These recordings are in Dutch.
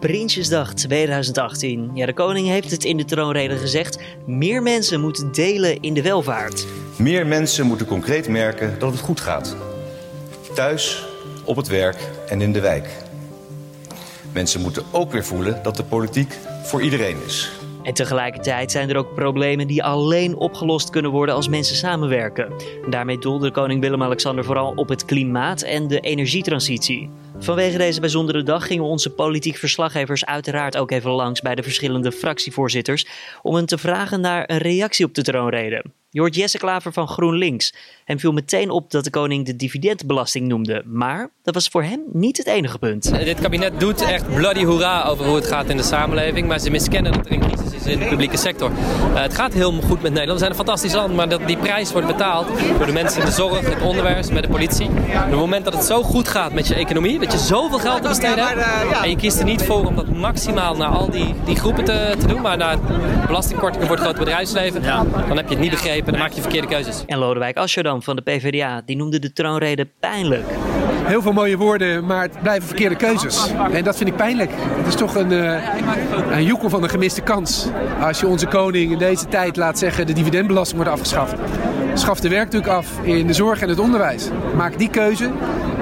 Prinsjesdag 2018. Ja, de koning heeft het in de troonrede gezegd. Meer mensen moeten delen in de welvaart. Meer mensen moeten concreet merken dat het goed gaat. Thuis, op het werk en in de wijk. Mensen moeten ook weer voelen dat de politiek voor iedereen is. En tegelijkertijd zijn er ook problemen die alleen opgelost kunnen worden als mensen samenwerken. Daarmee doelde koning Willem-Alexander vooral op het klimaat en de energietransitie. Vanwege deze bijzondere dag gingen onze politiek verslaggevers uiteraard ook even langs bij de verschillende fractievoorzitters om hen te vragen naar een reactie op de troonrede. Je hoort Jesse Klaver van GroenLinks. Hem viel meteen op dat de koning de dividendbelasting noemde. Maar dat was voor hem niet het enige punt. Dit kabinet doet echt bloody hoera over hoe het gaat in de samenleving. Maar ze miskennen dat er een crisis is in de publieke sector. Uh, het gaat heel goed met Nederland. We zijn een fantastisch land. Maar dat die prijs wordt betaald door de mensen in de zorg, het onderwijs, met de politie. Op het moment dat het zo goed gaat met je economie. Dat je zoveel geld te besteden hebt. En je kiest er niet voor om dat maximaal naar al die, die groepen te, te doen. Maar naar belastingkortingen voor het grote bedrijfsleven. Dan heb je het niet begrepen dan maak je verkeerde keuzes. En Lodewijk Asscher van de PvdA, die noemde de troonrede pijnlijk. Heel veel mooie woorden, maar het blijven verkeerde keuzes. En dat vind ik pijnlijk. Het is toch een, uh, een joekel van een gemiste kans. Als je onze koning in deze tijd laat zeggen de dividendbelasting wordt afgeschaft. Schaf de werkdruk af in de zorg en het onderwijs. Maak die keuze,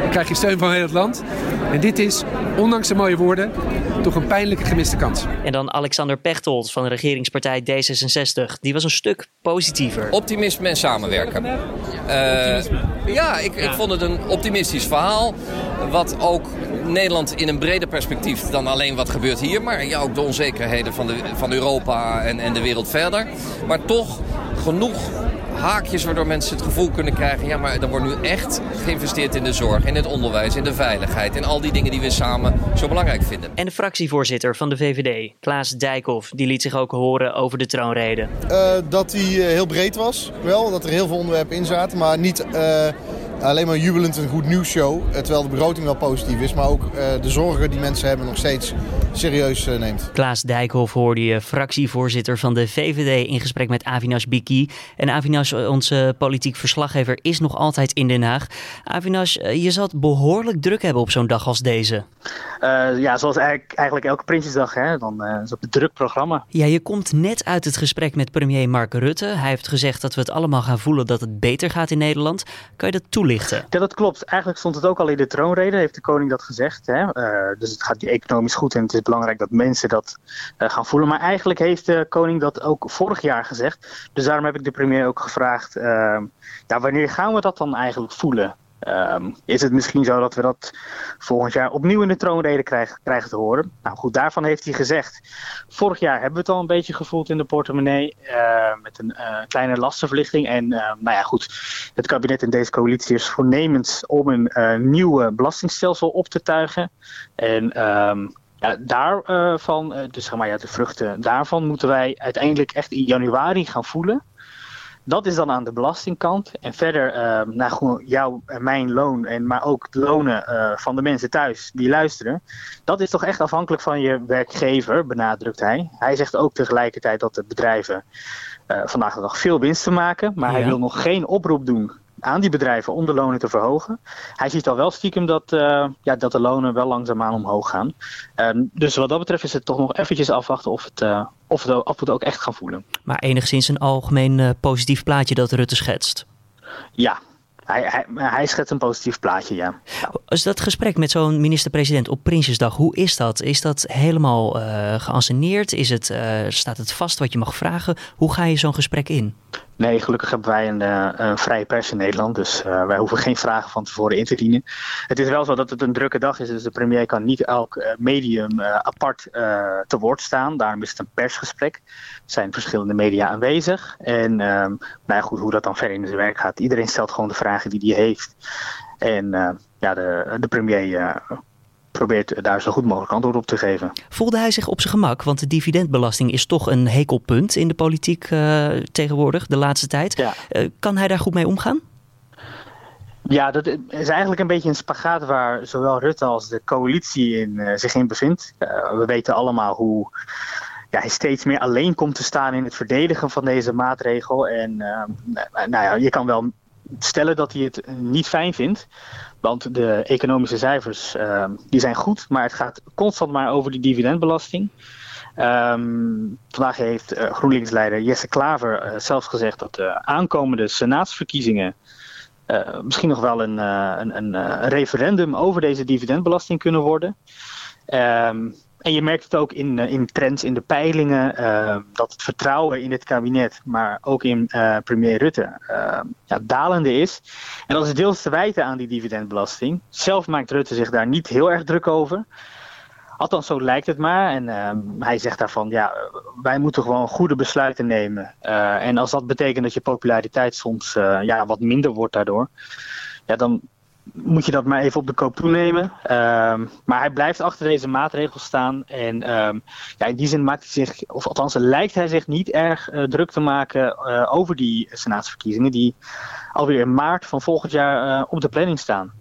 dan krijg je steun van heel het land. En dit is, ondanks de mooie woorden, toch een pijnlijke gemiste kans. En dan Alexander Pechtold van de regeringspartij D66. Die was een stuk positiever. Optimisme en samenwerken. Uh, ja, ik, ik vond het een optimistisch verhaal. Wat ook Nederland in een breder perspectief dan alleen wat gebeurt hier. Maar ja, ook de onzekerheden van, de, van Europa en, en de wereld verder. Maar toch genoeg haakjes waardoor mensen het gevoel kunnen krijgen... ja, maar er wordt nu echt geïnvesteerd in de zorg, in het onderwijs, in de veiligheid... in al die dingen die we samen zo belangrijk vinden. En de fractievoorzitter van de VVD, Klaas Dijkhoff, die liet zich ook horen over de troonrede. Uh, dat die heel breed was, wel, dat er heel veel onderwerpen in zaten, maar niet... Uh alleen maar jubelend een goed nieuws show. Eh, terwijl de begroting wel positief is. Maar ook uh, de zorgen die mensen hebben nog steeds serieus uh, neemt. Klaas Dijkhoff hoorde je, fractievoorzitter van de VVD in gesprek met Avinash Biki. En Avinash, onze politiek verslaggever, is nog altijd in Den Haag. Avinash, je zal het behoorlijk druk hebben op zo'n dag als deze. ja, zoals eigenlijk, eigenlijk elke Prinsjesdag. Hè? Dan is het een druk programma. Ja, je komt net uit het gesprek met premier Mark Rutte. Hij heeft gezegd dat we het allemaal gaan voelen dat het beter gaat in Nederland. Kan je dat toelichten? Ja, dat klopt. Eigenlijk stond het ook al in de troonrede, heeft de koning dat gezegd. Hè? Uh, dus het gaat economisch goed en het is belangrijk dat mensen dat uh, gaan voelen. Maar eigenlijk heeft de koning dat ook vorig jaar gezegd. Dus daarom heb ik de premier ook gevraagd, ja, wanneer gaan we dat dan eigenlijk voelen? Um, is het misschien zo dat we dat volgend jaar opnieuw in de troonrede krijgen, krijgen te horen? Nou goed, daarvan heeft hij gezegd. Vorig jaar hebben we het al een beetje gevoeld in de portemonnee. Uh, met een kleine lastenverlichting. En nou ja, goed. Het kabinet en deze coalitie is voornemens om een nieuw belastingstelsel op te tuigen. En um, ja, daarvan, dus zeg maar ja, de vruchten daarvan, moeten wij uiteindelijk echt in januari gaan voelen. Dat is dan aan de belastingkant. En verder, uh, nou, gewoon jouw en mijn loon, en, maar ook de lonen uh, van de mensen thuis die luisteren. Dat is toch echt afhankelijk van je werkgever, benadrukt hij. Hij zegt ook tegelijkertijd dat de bedrijven uh, vandaag de dag veel winst te maken. Maar ja. hij wil nog geen oproep doen aan die bedrijven om de lonen te verhogen. Hij ziet al wel stiekem dat, uh, ja, dat de lonen wel langzaamaan omhoog gaan. Uh, dus wat dat betreft is het toch nog eventjes afwachten of, het, uh, of, we het ook echt gaan voelen. Maar enigszins een algemeen positief plaatje dat Rutte schetst. Ja, hij, hij, hij schetst een positief plaatje, ja. Als dat gesprek met zo'n minister-president op Prinsjesdag, hoe is dat? Is dat helemaal uh, geanceneerd? Is het, uh, staat het vast wat je mag vragen? Hoe ga je zo'n gesprek in? Nee, gelukkig hebben wij een, uh, een vrije pers in Nederland. Dus uh, wij hoeven geen vragen van tevoren in te dienen. Het is wel zo dat het een drukke dag is. Dus de premier kan niet elk uh, medium apart te woord staan. Daarom is het een persgesprek. Er zijn verschillende media aanwezig. En nou ja, goed, hoe dat dan verder in zijn werk gaat. Iedereen stelt gewoon de vragen die hij heeft. En ja, de, de premier probeert daar zo goed mogelijk antwoord op te geven. Voelde hij zich op zijn gemak? Want de dividendbelasting is toch een hekelpunt in de politiek uh, tegenwoordig, de laatste tijd. Ja. Uh, kan hij daar goed mee omgaan? Ja, dat is eigenlijk een beetje een spagaat waar zowel Rutte als de coalitie in, uh, zich in bevindt. we weten allemaal hoe ja, hij steeds meer alleen komt te staan in het verdedigen van deze maatregel. En nou ja, je kan wel stellen dat hij het niet fijn vindt. Want de economische cijfers ehm, die zijn goed, maar het gaat constant maar over die dividendbelasting. Um, vandaag heeft uh, GroenLinks-leider Jesse Klaver uh, zelfs gezegd dat de aankomende senaatsverkiezingen uh, misschien nog wel een, een, een referendum over deze dividendbelasting kunnen worden. Um, en je merkt het ook in, in trends in de peilingen, dat het vertrouwen in het kabinet, maar ook in premier Rutte, ja, dalende is. En dat is deels te wijten aan die dividendbelasting. Zelf maakt Rutte zich daar niet heel erg druk over. Althans, zo lijkt het maar. En hij zegt daarvan, ja, wij moeten gewoon goede besluiten nemen. En als dat betekent dat je populariteit soms ja, wat minder wordt daardoor, ja, dan moet je dat maar even op de koop toenemen. Ehm, maar hij blijft achter deze maatregels staan. En ehm, ja, in die zin maakt hij zich, of althans lijkt hij zich niet erg druk te maken over die senaatsverkiezingen, die alweer in maart van volgend jaar op de planning staan.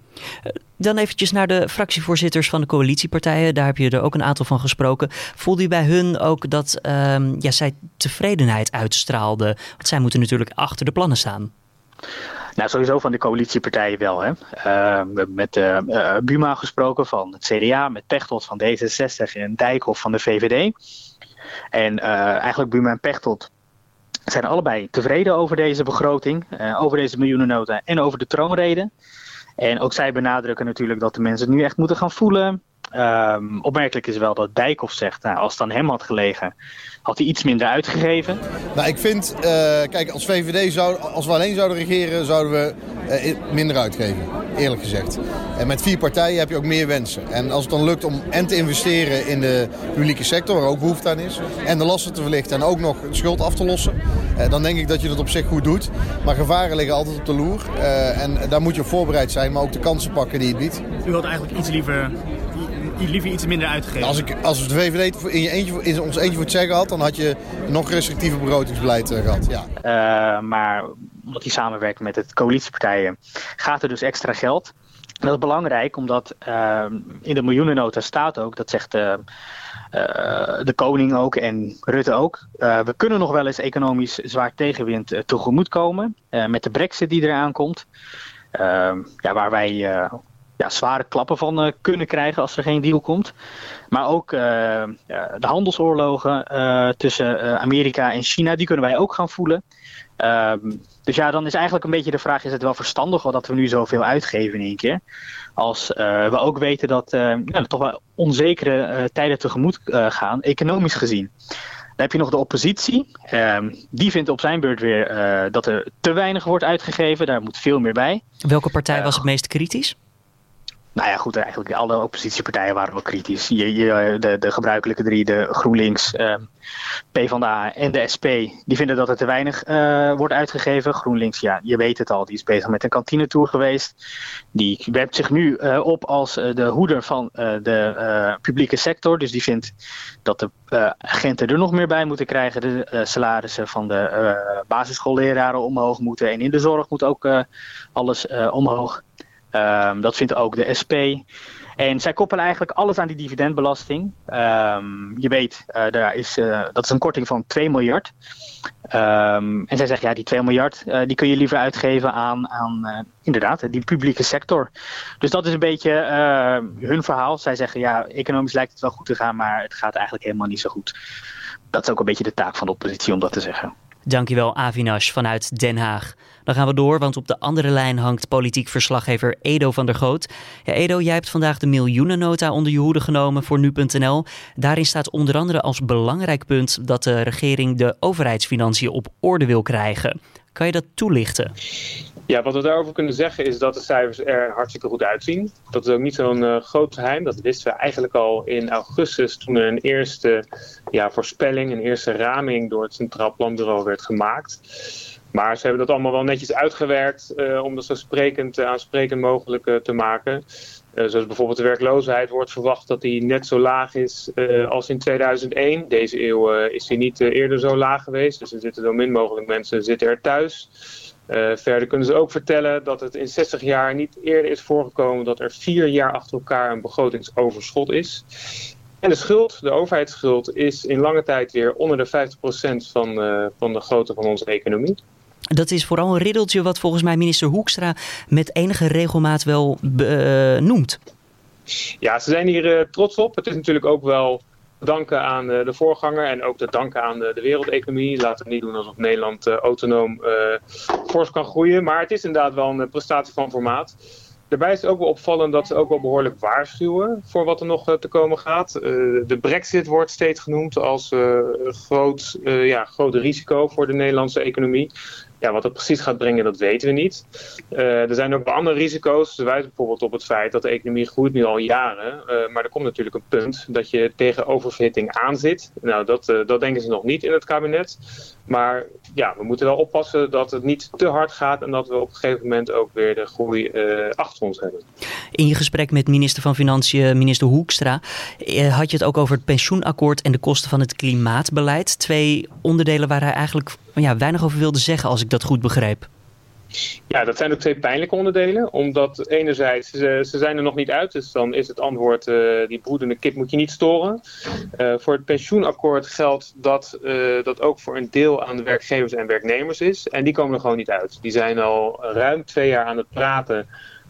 Dan eventjes naar de fractievoorzitters van de coalitiepartijen. Daar heb je er ook een aantal van gesproken. Voelde u bij hun ook dat um, ja, zij tevredenheid uitstraalden? Want zij moeten natuurlijk achter de plannen staan. Nou, sowieso van de coalitiepartijen wel. Hè. Uh, we hebben met uh, uh, Buma gesproken van het CDA, met Pechtold van D66 en Dijkhoff van de VVD. En eigenlijk Buma en Pechtold zijn allebei tevreden over deze begroting, over deze miljoenennota en over de troonrede. En ook zij benadrukken natuurlijk dat de mensen het nu echt moeten gaan voelen. Um, opmerkelijk is wel dat Dijkhoff zegt, nou, als het aan hem had gelegen, had hij iets minder uitgegeven. Nou, ik vind, uh, kijk, als VVD, zou, als we alleen zouden regeren, zouden we uh, minder uitgeven, eerlijk gezegd. En met vier partijen heb je ook meer wensen. En als het dan lukt om en te investeren in de publieke sector, waar ook behoefte aan is, en de lasten te verlichten en ook nog de schuld af te lossen, uh, dan denk ik dat je dat op zich goed doet. Maar gevaren liggen altijd op de loer. en daar moet je op voorbereid zijn, maar ook de kansen pakken die het biedt. U wilt eigenlijk iets liever liever iets minder uitgegeven. Als, ik, als de VVD in, je eentje, in ons eentje voor het zeggen had, dan had je een nog restrictiever begrotingsbeleid uh, gehad. Ja. Uh, maar omdat hij samenwerkt met het coalitiepartijen, gaat er dus extra geld. En dat is belangrijk, omdat uh, in de miljoenennota staat ook, dat zegt de, de koning ook en Rutte ook. we kunnen nog wel eens economisch zwaar tegenwind tegemoet komen met de brexit die eraan komt. ja, waar wij ja, zware klappen van uh, kunnen krijgen als er geen deal komt. Maar ook uh, de handelsoorlogen uh, tussen Amerika en China, die kunnen wij ook gaan voelen. Ehm, dus ja, dan is eigenlijk een beetje de vraag: is het wel verstandig dat we nu zoveel uitgeven in één keer? Als we ook weten dat ja, toch wel onzekere tijden tegemoet gaan, economisch gezien. Dan heb je nog de oppositie. Ehm, die vindt op zijn beurt weer dat er te weinig wordt uitgegeven. Daar moet veel meer bij. Welke partij was het meest kritisch? Nou ja, goed, eigenlijk alle oppositiepartijen waren wel kritisch. Je, je, de, de gebruikelijke drie, de GroenLinks, uh, PvdA en de SP, die vinden dat er te weinig uh, wordt uitgegeven. GroenLinks, ja, je weet het al, die is bezig met een kantinetour geweest. Die werpt zich nu uh, op als uh, de hoeder van de publieke sector. Dus die vindt dat de agenten er nog meer bij moeten krijgen. De salarissen van de basisschoolleraren omhoog moeten. En in de zorg moet ook alles omhoog. Um, dat vindt ook de SP. En zij koppelen eigenlijk alles aan die dividendbelasting. Um, je weet, uh, daar is, uh, dat is een korting van 2 miljard. Um, en zij zeggen, ja, die 2 miljard uh, die kun je liever uitgeven aan, aan inderdaad, die publieke sector. Dus dat is een beetje hun verhaal. Zij zeggen, ja, economisch lijkt het wel goed te gaan, maar het gaat eigenlijk helemaal niet zo goed. Dat is ook een beetje de taak van de oppositie om dat te zeggen. Dankjewel Avinash vanuit Den Haag. Dan gaan we door, want op de andere lijn hangt politiek verslaggever Edo van der Goot. Ja, Edo, jij hebt vandaag de miljoenennota onder je hoede genomen voor nu.nl. Daarin staat onder andere als belangrijk punt dat de regering de overheidsfinanciën op orde wil krijgen. Kan je dat toelichten? Ja, wat we daarover kunnen zeggen is dat de cijfers er hartstikke goed uitzien. Dat is ook niet zo'n uh, groot geheim. Dat wisten we eigenlijk al in augustus toen er een eerste ja, voorspelling, een eerste raming door het Centraal Planbureau werd gemaakt. Maar ze hebben dat allemaal wel netjes uitgewerkt uh, om dat zo sprekend, aansprekend mogelijk uh, te maken. Zoals bijvoorbeeld de werkloosheid wordt verwacht dat die net zo laag is als in 2001. Deze eeuw is die niet eerder zo laag geweest. Dus er zitten zo min mogelijk mensen zitten er thuis. verder kunnen ze ook vertellen dat het in 60 jaar niet eerder is voorgekomen dat er vier jaar achter elkaar een begrotingsoverschot is. En de schuld, de overheidsschuld, is in lange tijd weer onder de 50% van, van de grootte van onze economie. Dat is vooral een riddeltje wat volgens mij minister Hoekstra met enige regelmaat wel uh, noemt. Ja, ze zijn hier uh, trots op. Het is natuurlijk ook wel danken aan de voorganger en ook te danken aan de, de wereldeconomie. Laten we niet doen alsof Nederland autonoom fors kan groeien. Maar het is inderdaad wel een prestatie van formaat. Daarbij is het ook wel opvallend dat ze ook wel behoorlijk waarschuwen voor wat er nog te komen gaat. de brexit wordt steeds genoemd als groot, ja, groot risico voor de Nederlandse economie. Ja, wat het precies gaat brengen, dat weten we niet. Uh, er zijn ook andere risico's. Ze wijzen bijvoorbeeld op het feit dat de economie groeit nu al jaren. Uh, maar er komt natuurlijk een punt dat je tegen oververhitting aanzit. Nou, dat, uh, dat denken ze nog niet in het kabinet. Maar ja, we moeten wel oppassen dat het niet te hard gaat en dat we op een gegeven moment ook weer de groei achter ons hebben. In je gesprek met minister van Financiën, minister Hoekstra, had je het ook over het pensioenakkoord en de kosten van het klimaatbeleid. Twee onderdelen waar hij eigenlijk ja, weinig over wilde zeggen, als ik dat goed begreep. Ja, dat zijn ook twee pijnlijke onderdelen. Omdat enerzijds, ze, ze zijn er nog niet uit. Dus dan is het antwoord, uh, die broedende kip moet je niet storen. Uh, voor het pensioenakkoord geldt dat uh, dat ook voor een deel aan de werkgevers en werknemers is. En die komen er gewoon niet uit. Die zijn al ruim twee jaar aan het praten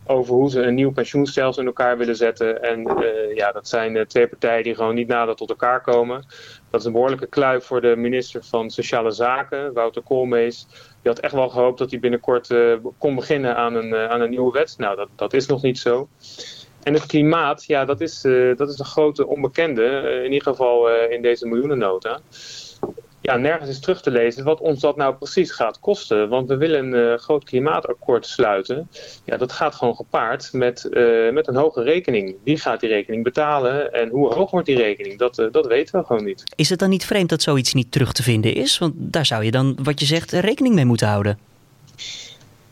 over hoe ze een nieuw pensioenstelsel in elkaar willen zetten. En uh, ja, dat zijn uh, twee partijen die gewoon niet nader tot elkaar komen. Dat is een behoorlijke kluif voor de minister van Sociale Zaken, Wouter Koolmees. Die had echt wel gehoopt dat hij binnenkort uh, kon beginnen aan een, aan een nieuwe wet. Nou, dat, dat is nog niet zo. En het klimaat, ja, dat is, dat is een grote onbekende, in ieder geval in deze miljoenennota ja, nergens is terug te lezen wat ons dat nou precies gaat kosten. Want we willen een uh, groot klimaatakkoord sluiten. Ja, dat gaat gewoon gepaard met, uh, met een hoge rekening. Wie gaat die rekening betalen en hoe hoog wordt die rekening? Dat, uh, dat weten we gewoon niet. Is het dan niet vreemd dat zoiets niet terug te vinden is? Want daar zou je dan, wat je zegt, rekening mee moeten houden.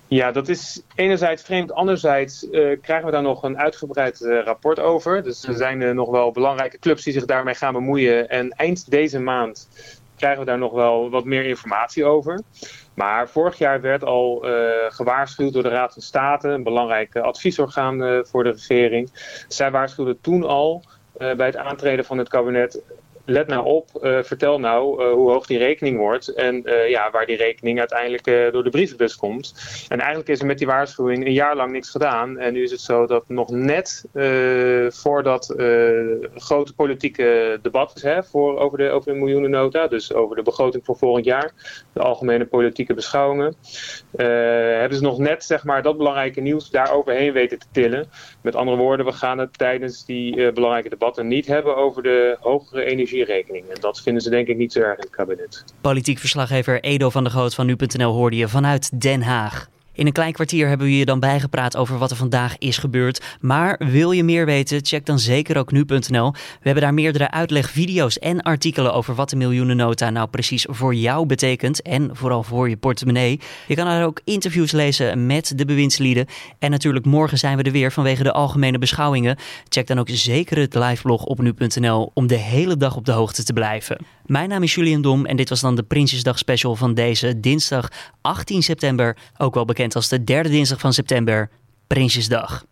Ja, dat is enerzijds vreemd. Anderzijds uh, krijgen we daar nog een uitgebreid uh, rapport over. Dus er zijn uh, nog wel belangrijke clubs die zich daarmee gaan bemoeien. En eind deze maand krijgen we daar nog wel wat meer informatie over. Maar vorig jaar werd al uh, gewaarschuwd door de Raad van State, een belangrijk adviesorgaan uh, voor de regering. Zij waarschuwden toen al uh, bij het aantreden van het kabinet let nou op, uh, vertel nou uh, hoe hoog die rekening wordt en uh, ja, waar die rekening uiteindelijk door de brievenbus komt. En eigenlijk is er met die waarschuwing een jaar lang niks gedaan. En nu is het zo dat nog net voordat grote politieke debat is hè, voor, over, de, over miljoenennota, dus over de begroting voor volgend jaar, de algemene politieke beschouwingen, hebben ze nog net zeg maar, dat belangrijke nieuws daar overheen weten te tillen. Met andere woorden, we gaan het tijdens die belangrijke debatten niet hebben over de hogere energie En dat vinden ze denk ik niet zo erg in het kabinet. Politiek verslaggever Edo van der Goot van Nu.nl hoorde je vanuit Den Haag. In een klein kwartier hebben we je dan bijgepraat over wat er vandaag is gebeurd. Maar wil je meer weten, check dan zeker ook nu.nl. We hebben daar meerdere uitlegvideo's en artikelen over wat de miljoenennota nou precies voor jou betekent. En vooral voor je portemonnee. Je kan daar ook interviews lezen met de bewindslieden. En natuurlijk morgen zijn we er weer vanwege de algemene beschouwingen. Check dan ook zeker het liveblog op nu.nl om de hele dag op de hoogte te blijven. Mijn naam is Julian Dom en dit was dan de Prinsjesdag special van deze dinsdag 18 september. Ook wel bekend als de derde dinsdag van september, Prinsjesdag.